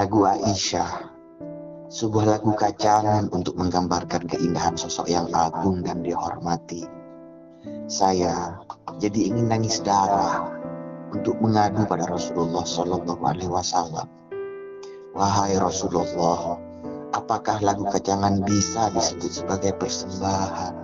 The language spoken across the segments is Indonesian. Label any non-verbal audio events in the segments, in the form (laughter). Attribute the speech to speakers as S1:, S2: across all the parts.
S1: Lagu Aisyah Sebuah lagu kacangan untuk menggambarkan keindahan sosok yang agung dan dihormati. Saya jadi ingin nangis darah untuk mengadu pada Rasulullah Shallallahu Alaihi Wasallam. Wahai Rasulullah, apakah lagu kacangan bisa disebut sebagai persembahan?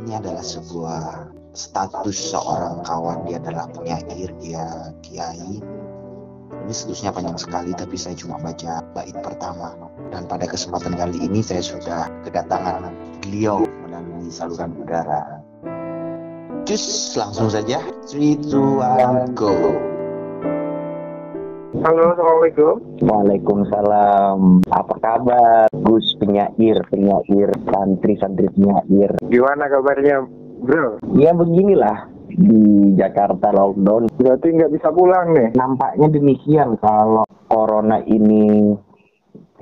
S1: Ini adalah sebuah status seorang kawan dia adalah penyair dia kiai ini statusnya panjang sekali tapi saya cuma baca bait pertama dan pada kesempatan kali ini saya sudah kedatangan beliau melalui saluran udara Cus langsung saja 3, 2, 1, go
S2: Halo, Assalamualaikum.
S3: Waalaikumsalam. Apa kabar, Gus penyair, penyair, santri-santri penyair?
S2: Gimana kabarnya, bro?
S3: Ya beginilah di Jakarta lockdown.
S2: Berarti nggak bisa pulang nih?
S3: Nampaknya demikian kalau corona ini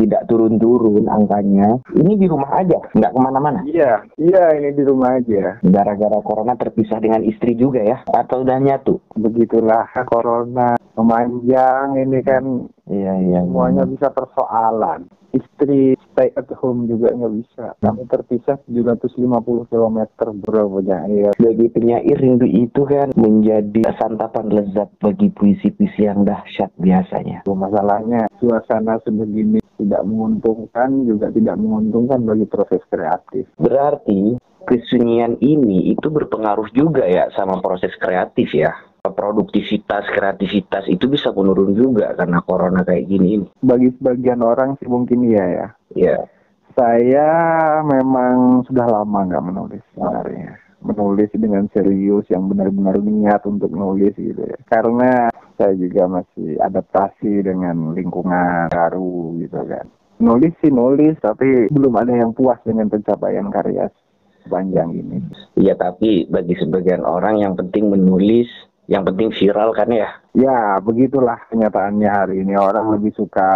S3: tidak turun-turun angkanya. Ini di rumah aja, nggak ke mana-mana.
S2: Iya, iya ini di rumah aja.
S3: Gara-gara corona terpisah dengan istri juga ya? Atau udah nyatu?
S2: Begitulah corona memanjang ini kan
S3: Iya, iya.
S2: semuanya bisa persoalan. Istri stay at home juga nggak bisa. Kami terpisah 750 km bro penyair.
S3: Bagi penyair rindu itu kan menjadi santapan lezat bagi puisi-puisi yang dahsyat biasanya.
S2: Masalahnya suasana sebegini tidak menguntungkan juga tidak menguntungkan bagi proses kreatif.
S3: Berarti kesunyian ini itu berpengaruh juga ya sama proses kreatif ya. Produktivitas, kreativitas itu bisa menurun juga karena corona kayak gini.
S2: Bagi sebagian orang sih mungkin iya ya.
S3: Ya,
S2: Saya memang sudah lama nggak menulis sebenarnya. Menulis dengan serius yang benar-benar niat untuk nulis gitu ya. Karena saya juga masih adaptasi dengan lingkungan baru gitu kan. Nulis sih nulis, tapi belum ada yang puas dengan pencapaian karya sepanjang ini.
S3: Iya tapi bagi sebagian orang yang penting menulis, yang penting viral kan ya.
S2: Ya, begitulah kenyataannya hari ini. Orang lebih suka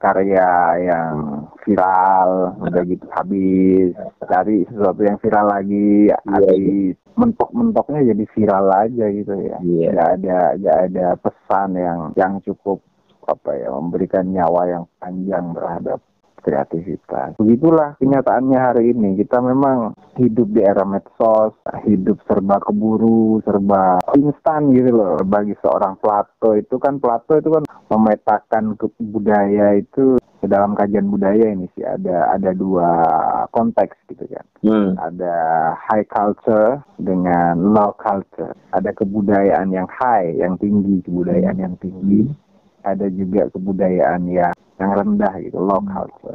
S2: karya yang viral, udah gitu habis. Cari sesuatu yang viral lagi, habis. Mentok-mentoknya jadi viral aja gitu ya.
S3: Iya.
S2: Nggak ada, nggak ada pesan yang yang cukup apa ya memberikan nyawa yang panjang terhadap kreativitas. Begitulah kenyataannya hari ini. Kita memang hidup di era medsos, hidup serba keburu, serba instan gitu loh. Bagi seorang Plato itu kan Plato itu kan memetakan ke budaya itu dalam kajian budaya ini sih ada ada dua konteks gitu kan.
S3: Hmm.
S2: Ada high culture dengan low culture. Ada kebudayaan yang high, yang tinggi, kebudayaan yang tinggi. Ada juga kebudayaan yang yang rendah gitu, low culture.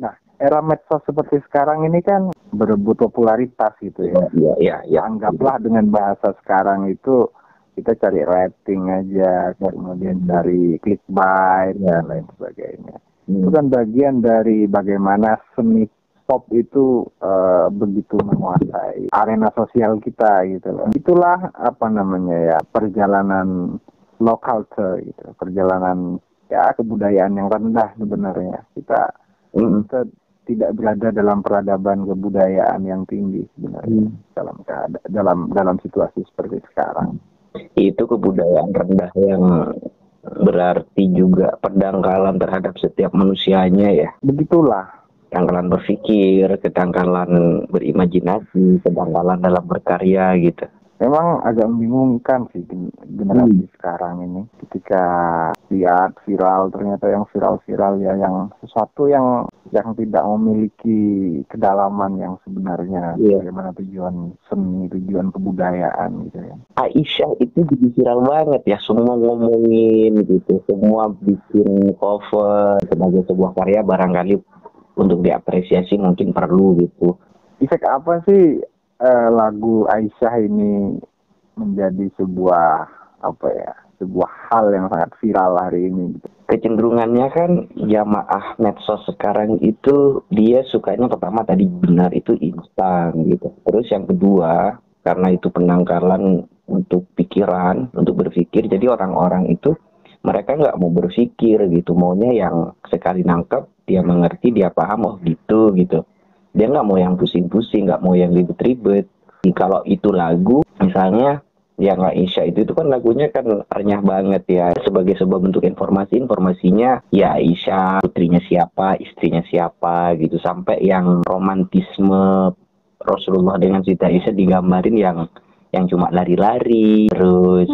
S2: Nah, era medsos seperti sekarang ini kan berebut popularitas gitu ya.
S3: Iya, iya, iya.
S2: Anggaplah dengan bahasa sekarang itu kita cari rating aja, kemudian cari clickbait dan lain sebagainya. Itu kan bagian dari bagaimana seni pop itu eh, begitu menguasai arena sosial kita gitu loh. Itulah apa namanya ya perjalanan low culture gitu, perjalanan ya kebudayaan yang rendah sebenarnya. Kita
S3: Mm.
S2: kita tidak berada dalam peradaban kebudayaan yang tinggi sebenarnya
S3: Hmm.
S2: dalam dalam dalam situasi seperti sekarang.
S3: Itu kebudayaan rendah yang berarti juga pendangkalan terhadap setiap manusianya ya.
S2: Begitulah.
S3: Ketangkalan berpikir, ketangkalan berimajinasi, ketangkalan dalam berkarya gitu.
S2: Memang agak membingungkan sih gen- generasi sekarang ini ketika lihat viral ternyata yang viral-viral ya yang sesuatu yang yang tidak memiliki kedalaman yang sebenarnya
S3: Iya.
S2: bagaimana tujuan seni tujuan kebudayaan gitu ya.
S3: Aisyah itu jadi viral banget ya, semua ngomongin gitu, semua bikin cover sebagai sebuah karya barangkali untuk diapresiasi mungkin perlu gitu.
S2: Efek apa sih eh, lagu Aisyah ini menjadi sebuah apa ya sebuah hal yang sangat viral hari ini gitu.
S3: Kecenderungannya kan jamaah medsos sekarang itu dia sukanya pertama tadi benar itu instan gitu. Terus yang kedua karena itu penangkalan untuk pikiran, untuk berpikir, jadi orang-orang itu mereka nggak mau berpikir gitu, maunya yang sekali nangkep dia mengerti, dia paham, oh gitu gitu. Dia nggak mau yang pusing-pusing, nggak mau yang ribet-ribet. Kalau itu lagu, misalnya yang Aisyah itu itu kan lagunya kan renyah banget ya. Sebagai sebuah bentuk informasi informasinya ya Aisyah putrinya siapa istrinya siapa gitu. Sampai yang romantisme Rasulullah dengan Siti Aisyah digambarin yang yang cuma lari-lari terus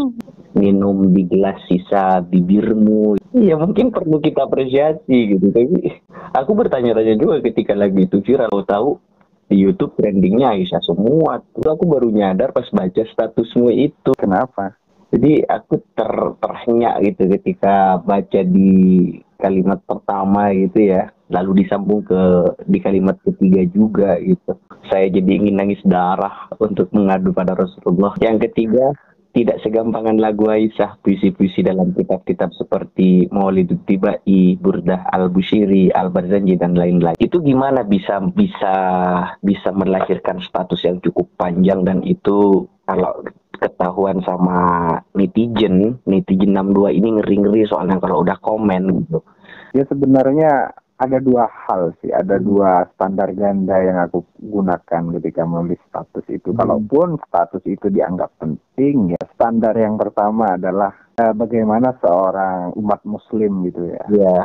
S3: minum di gelas sisa bibirmu ya mungkin perlu kita apresiasi gitu tapi aku bertanya-tanya juga ketika lagi itu viral tahu di YouTube trendingnya Aisyah semua. Terus aku baru nyadar pas baca statusmu itu.
S2: Kenapa?
S3: Jadi aku ter terhenyak gitu ketika baca di kalimat pertama gitu ya. Lalu disambung ke di kalimat ketiga juga gitu. Saya jadi ingin nangis darah untuk mengadu pada Rasulullah. Yang ketiga, tidak segampangan lagu Aisyah, puisi-puisi dalam kitab-kitab seperti Maulid Tibai, Burdah Al-Bushiri, Al-Barzanji dan lain-lain. Itu gimana bisa bisa bisa melahirkan status yang cukup panjang dan itu kalau ketahuan sama netizen, netizen 62 ini ngeri-ngeri soalnya kalau udah komen gitu.
S2: Ya sebenarnya ada dua hal sih, ada hmm. dua standar ganda yang aku gunakan ketika menulis status itu. Hmm. Kalaupun status itu dianggap penting, ya standar yang pertama adalah uh, bagaimana seorang umat Muslim gitu ya.
S3: Ya.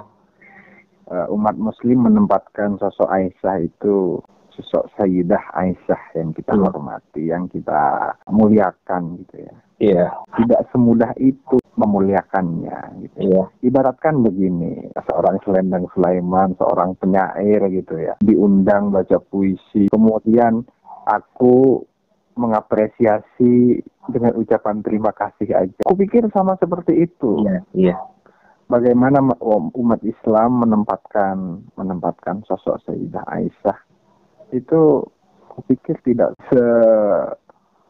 S2: Uh, umat Muslim menempatkan sosok Aisyah itu sosok Sayyidah Aisyah yang kita hmm. hormati, yang kita muliakan gitu ya.
S3: Iya.
S2: Tidak semudah itu memuliakannya gitu.
S3: Iya.
S2: Ibaratkan begini, seorang Selendang Sulaiman, seorang penyair gitu ya, diundang baca puisi, kemudian aku mengapresiasi dengan ucapan terima kasih aja. Aku pikir sama seperti itu.
S3: Iya. iya.
S2: Bagaimana umat Islam menempatkan menempatkan sosok Sayyidah Aisyah itu aku pikir tidak se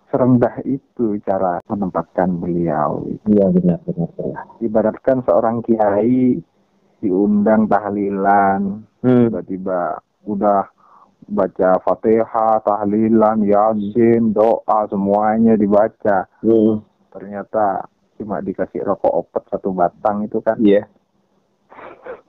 S2: serendah itu cara menempatkan beliau.
S3: Iya benar benar. benar.
S2: Ibaratkan seorang kiai diundang tahlilan, hmm. tiba-tiba udah baca fatihah, tahlilan, yasin, doa semuanya dibaca. Hmm. Ternyata cuma dikasih rokok opet satu batang itu kan.
S3: Iya.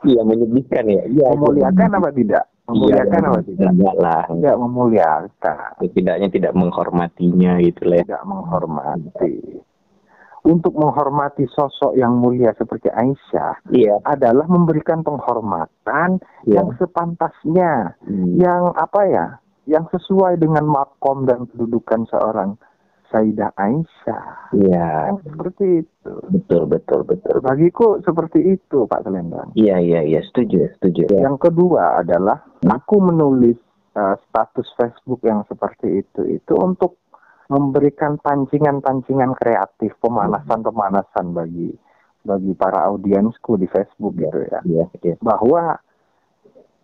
S3: Iya menyedihkan ya.
S2: Iya. Memuliakan apa tidak? Memuliakan
S3: iya,
S2: apa tidak?
S3: Enggak lah.
S2: Tidak memuliakan.
S3: Setidaknya tidak menghormatinya gitu lah.
S2: Ya. Tidak menghormati. Untuk menghormati sosok yang mulia seperti Aisyah
S3: iya.
S2: adalah memberikan penghormatan iya. yang sepantasnya, hmm. yang apa ya, yang sesuai dengan makom dan kedudukan seorang Sayyidah Aisyah.
S3: Iya.
S2: Kan seperti itu.
S3: Betul, betul, betul.
S2: Bagiku seperti itu, Pak Selendang.
S3: Iya, iya, iya, setuju, setuju.
S2: Ya. Yang kedua adalah hmm? aku menulis uh, status Facebook yang seperti itu itu untuk memberikan pancingan-pancingan kreatif, pemanasan-pemanasan bagi bagi para audiensku di Facebook
S3: ya,
S2: gitu ya.
S3: Iya, iya.
S2: Bahwa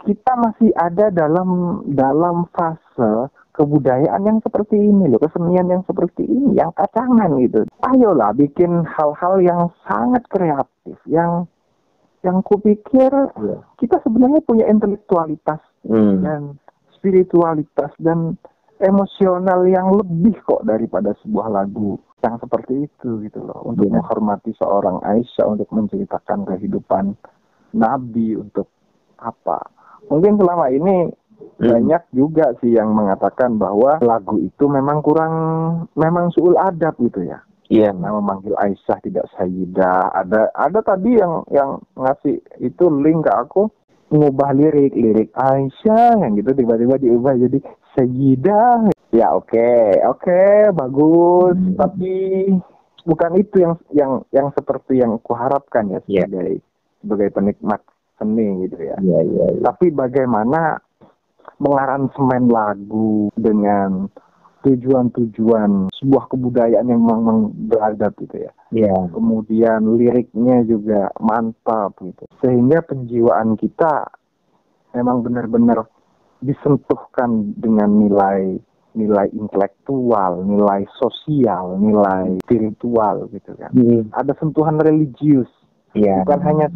S2: kita masih ada dalam dalam fase kebudayaan yang seperti ini loh, kesenian yang seperti ini, yang kacangan gitu. Ayolah bikin hal-hal yang sangat kreatif, yang yang kupikir yeah. kita sebenarnya punya intelektualitas
S3: hmm.
S2: dan spiritualitas dan emosional yang lebih kok daripada sebuah lagu yang seperti itu gitu loh untuk yeah. menghormati seorang Aisyah untuk menceritakan kehidupan Nabi untuk apa mungkin selama ini. Banyak juga sih yang mengatakan bahwa lagu itu memang kurang, memang suul adab gitu ya.
S3: Iya.
S2: Nah, memanggil Aisyah tidak Sayyidah. Ada ada tadi yang yang ngasih itu link ke aku mengubah lirik lirik Aisyah yang gitu tiba-tiba diubah jadi Sayyidah. Ya oke okay, oke okay, bagus hmm. tapi bukan itu yang yang yang seperti yang kuharapkan ya iya. sebagai yeah. sebagai penikmat seni gitu ya.
S3: Iya iya.
S2: Ya. Tapi bagaimana mengaransemen lagu dengan tujuan-tujuan sebuah kebudayaan yang memang beradab gitu ya.
S3: Iya.
S2: Kemudian liriknya juga mantap gitu. Sehingga penjiwaan kita memang benar-benar disentuhkan dengan nilai nilai intelektual, nilai sosial, nilai spiritual gitu kan.
S3: Hmm.
S2: Ada sentuhan religius.
S3: Iya.
S2: Bukan hanya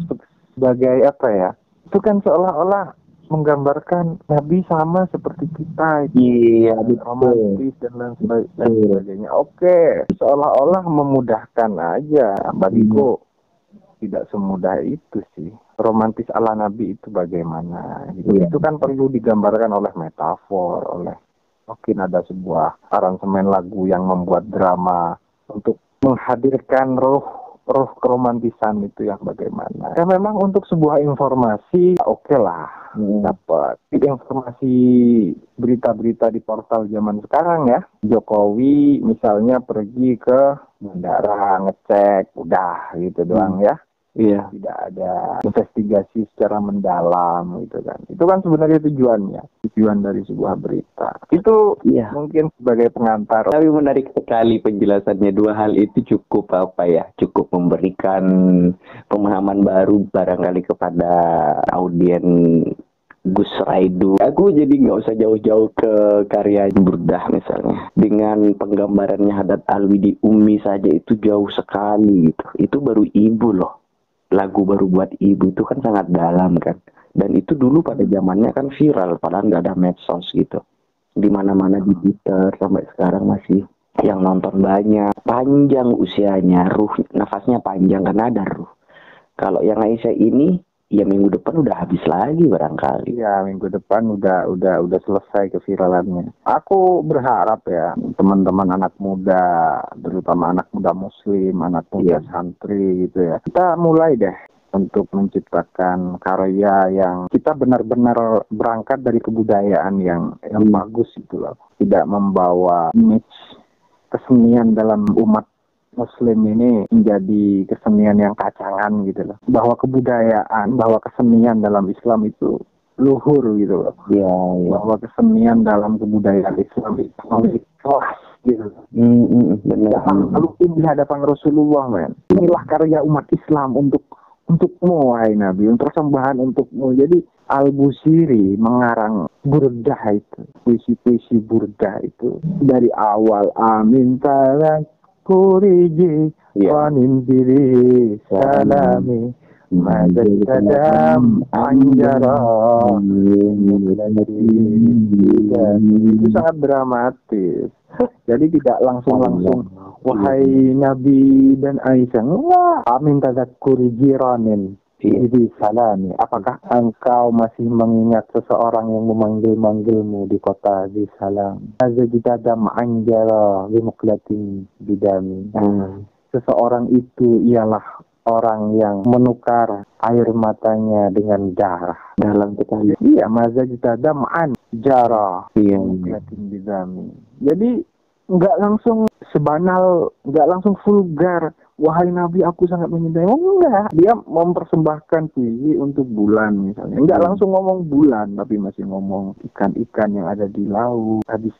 S2: sebagai apa ya? Itu kan seolah-olah menggambarkan Nabi sama seperti kita
S3: iya
S2: romantis dan lain sebagainya oke seolah-olah memudahkan aja bagiku hmm. tidak semudah itu sih romantis ala Nabi itu bagaimana gitu. iya. itu kan perlu digambarkan oleh metafor oleh mungkin ada sebuah aransemen lagu yang membuat drama untuk menghadirkan roh roh keromantisan itu yang bagaimana. Ya memang untuk sebuah informasi oke okay lah hmm. dapat informasi berita-berita di portal zaman sekarang ya. Jokowi misalnya pergi ke bandara ngecek udah gitu hmm. doang ya Iya. Tidak ada investigasi secara mendalam gitu kan. Itu kan sebenarnya tujuannya, tujuan dari sebuah berita. Itu iya. mungkin sebagai pengantar.
S3: Tapi menarik sekali penjelasannya. Dua hal itu cukup apa ya? Cukup memberikan pemahaman baru barangkali kepada audien Gus Raidu. Aku jadi nggak usah jauh-jauh ke karya Burdah misalnya. Dengan penggambarannya Hadat Alwi di Umi saja itu jauh sekali gitu. Itu baru ibu loh lagu baru buat ibu itu kan sangat dalam kan. Dan itu dulu pada zamannya kan viral padahal nggak ada medsos gitu. Di mana mana di Twitter sampai sekarang masih yang nonton banyak. Panjang usianya ruh nafasnya panjang karena ada ruh. Kalau yang Aisyah ini ya minggu depan udah habis lagi barangkali.
S2: Ya minggu depan udah udah udah selesai keviralannya. Aku berharap ya teman-teman anak muda, terutama anak muda muslim, anak muda ya. santri gitu ya. Kita mulai deh untuk menciptakan karya yang kita benar-benar berangkat dari kebudayaan yang yang hmm. bagus itu loh. Tidak membawa image kesenian dalam umat Muslim ini menjadi kesenian yang kacangan gitu loh. Bahwa kebudayaan, bahwa kesenian dalam Islam itu luhur gitu loh. Ya, ya. Bahwa kesenian dalam kebudayaan Islam itu memiliki kelas gitu. Mm, mm, benar. Lalu di hadapan Rasulullah men. Inilah karya umat Islam untuk untukmu wahai Nabi, untuk persembahan untukmu. Jadi Al-Busiri mengarang burdah itu, puisi-puisi burdah itu dari awal amin talak kuriji wanin diri salami kadam anjara. Itu sangat dramatis. Jadi tidak langsung-langsung Wahai Nabi dan Aisyah. Wah, amin tadakuri jiranin Jadi salami. Apakah engkau masih mengingat seseorang yang memanggil-manggilmu di kota di salam? Aza dam anjara limuklatin bidami. Hmm. Seseorang itu ialah orang yang menukar air matanya dengan darah dalam sekali. Iya, maza dam anjara iya. limuklatin bidami. Jadi nggak langsung sebanal, nggak langsung vulgar wahai Nabi aku sangat mencintai. Oh enggak, dia mempersembahkan puisi untuk bulan misalnya. Enggak hmm. langsung ngomong bulan, tapi masih ngomong ikan-ikan yang ada di laut. Habis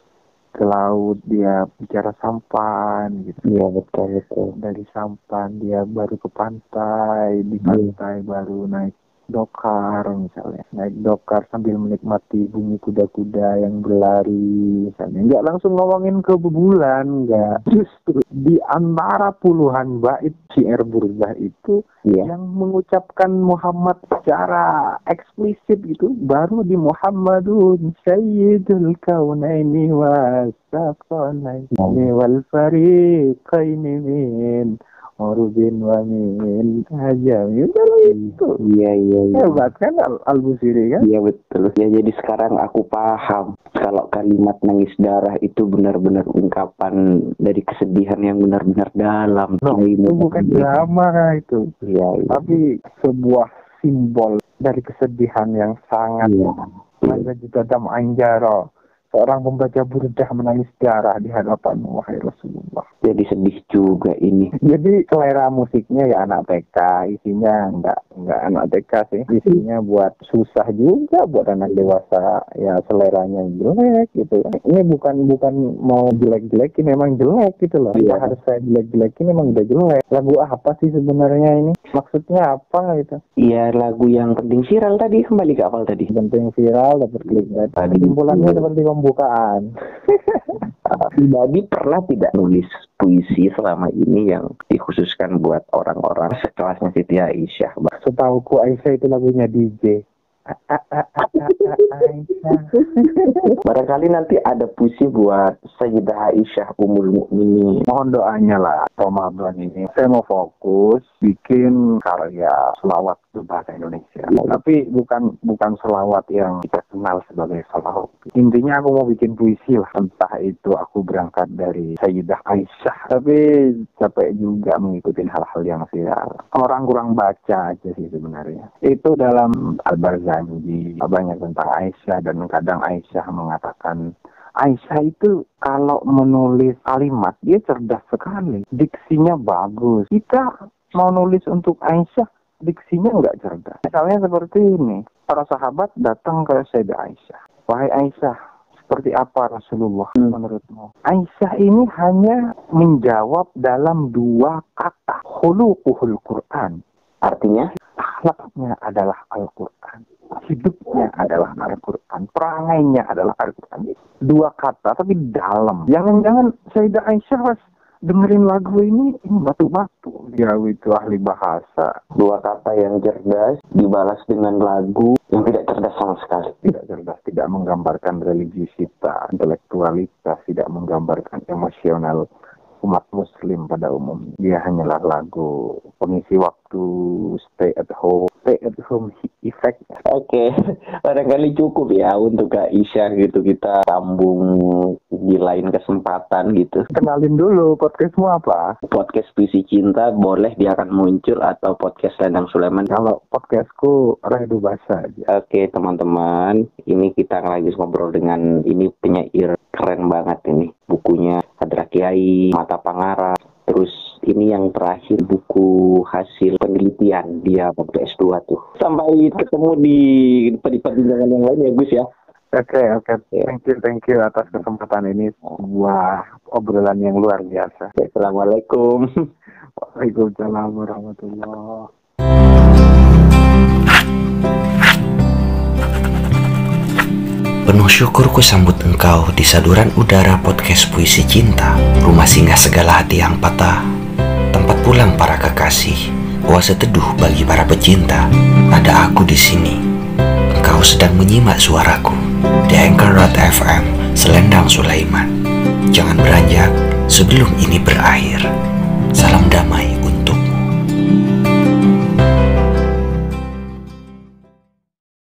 S2: ke laut dia bicara sampan gitu. Iya betul betul. Dari sampan dia baru ke pantai, di pantai hmm. baru naik dokar misalnya. Naik dokar sambil menikmati bumi kuda-kuda yang berlari misalnya. Nggak langsung ngomongin ke bulan nggak. Justru di antara puluhan bait syair burdah itu yeah. yang mengucapkan Muhammad secara eksplisit gitu baru di Muhammadun Sayyidul Kaunaini wa Saqalaini wal Fariqaini min Orubin Wamin aja. Itu.
S3: iya iya iya.
S2: Hebat kan Al, Al Busiri kan?
S3: Iya betul. Ya jadi sekarang aku paham kalau kalimat nangis darah itu benar-benar ungkapan dari kesedihan yang benar-benar dalam.
S2: No, itu bukan drama itu? Iya, iya. Tapi sebuah simbol dari kesedihan yang sangat iya. Masa juga dam anjaro seorang pembaca burdah menangis darah di hadapan wahai Rasulullah.
S3: Jadi sedih juga ini.
S2: Jadi selera musiknya ya anak TK, isinya enggak enggak anak TK sih, isinya buat susah juga buat anak dewasa. Ya seleranya jelek gitu. Ini bukan bukan mau jelek-jelekin, memang jelek gitu loh. Iya. harus saya jelek-jelekin memang udah jelek. Lagu apa sih sebenarnya ini? Maksudnya apa gitu?
S3: Iya lagu yang penting viral tadi kembali ke awal tadi.
S2: Penting viral dapat klik tadi. Kesimpulannya seperti pembukaan. (laughs)
S3: Pribadi pernah tidak nulis puisi selama ini yang dikhususkan buat orang-orang sekelasnya Siti Aisyah?
S2: Setahuku Aisyah itu lagunya DJ. (laughs)
S3: Barangkali nanti ada puisi buat Sayyidah Aisyah Umul Mukminin.
S2: Mohon doanya lah Ramadan ini. Saya mau fokus bikin karya selawat berbahasa Indonesia. Tapi bukan bukan selawat yang kita kenal sebagai salawat. Intinya aku mau bikin puisi lah. Entah itu aku berangkat dari Sayyidah Aisyah. Tapi capek juga mengikuti hal-hal yang sial. Orang kurang baca aja sih sebenarnya. Itu dalam Al-Barzanji banyak tentang Aisyah dan kadang Aisyah mengatakan Aisyah itu kalau menulis kalimat dia cerdas sekali, diksinya bagus. Kita mau nulis untuk Aisyah diksinya nggak cerdas. Misalnya seperti ini, para sahabat datang ke Sayyidah Aisyah. Wahai Aisyah, seperti apa Rasulullah hmm. menurutmu? Aisyah ini hanya menjawab dalam dua kata. Khuluquhul Quran.
S3: Artinya?
S2: Akhlaknya adalah Al-Quran. Hidupnya adalah Al-Quran. Perangainya adalah Al-Quran. Dua kata tapi dalam. Jangan-jangan Sayyidah Aisyah dengerin lagu ini ini batu-batu. Dia itu ahli bahasa.
S3: Dua kata yang cerdas dibalas dengan lagu yang tidak cerdas sama sekali.
S2: Tidak cerdas tidak menggambarkan religiusitas intelektualitas tidak menggambarkan emosional umat muslim pada umumnya. Dia hanyalah lagu pengisi waktu stay at home. Stay at home effect.
S3: Oke okay. (laughs) barangkali cukup ya untuk Kak Isya gitu kita sambung di lain kesempatan gitu.
S2: Kenalin dulu podcastmu apa?
S3: Podcast puisi cinta boleh dia akan muncul atau podcast Landang Sulaiman
S2: kalau podcastku Redu Basa aja.
S3: Oke okay, teman-teman ini kita lagi ngobrol dengan ini penyair keren banget ini. Bukunya Hadra Kiai Mata Pangara terus ini yang terakhir buku hasil penelitian dia waktu S2 tuh sampai ketemu di perbincangan yang lain ya Gus ya
S2: Oke, okay, oke. Okay. Thank you, thank you atas kesempatan ini. Sebuah obrolan yang luar biasa.
S3: Assalamualaikum. (laughs)
S2: Waalaikumsalam warahmatullahi
S4: Penuh syukur ku sambut engkau di saduran udara podcast puisi cinta, rumah singgah segala hati yang patah, pulang para kekasih, oase teduh bagi para pecinta. Ada aku di sini. Engkau sedang menyimak suaraku di Anchor.fm Selendang Sulaiman. Jangan beranjak sebelum ini berakhir.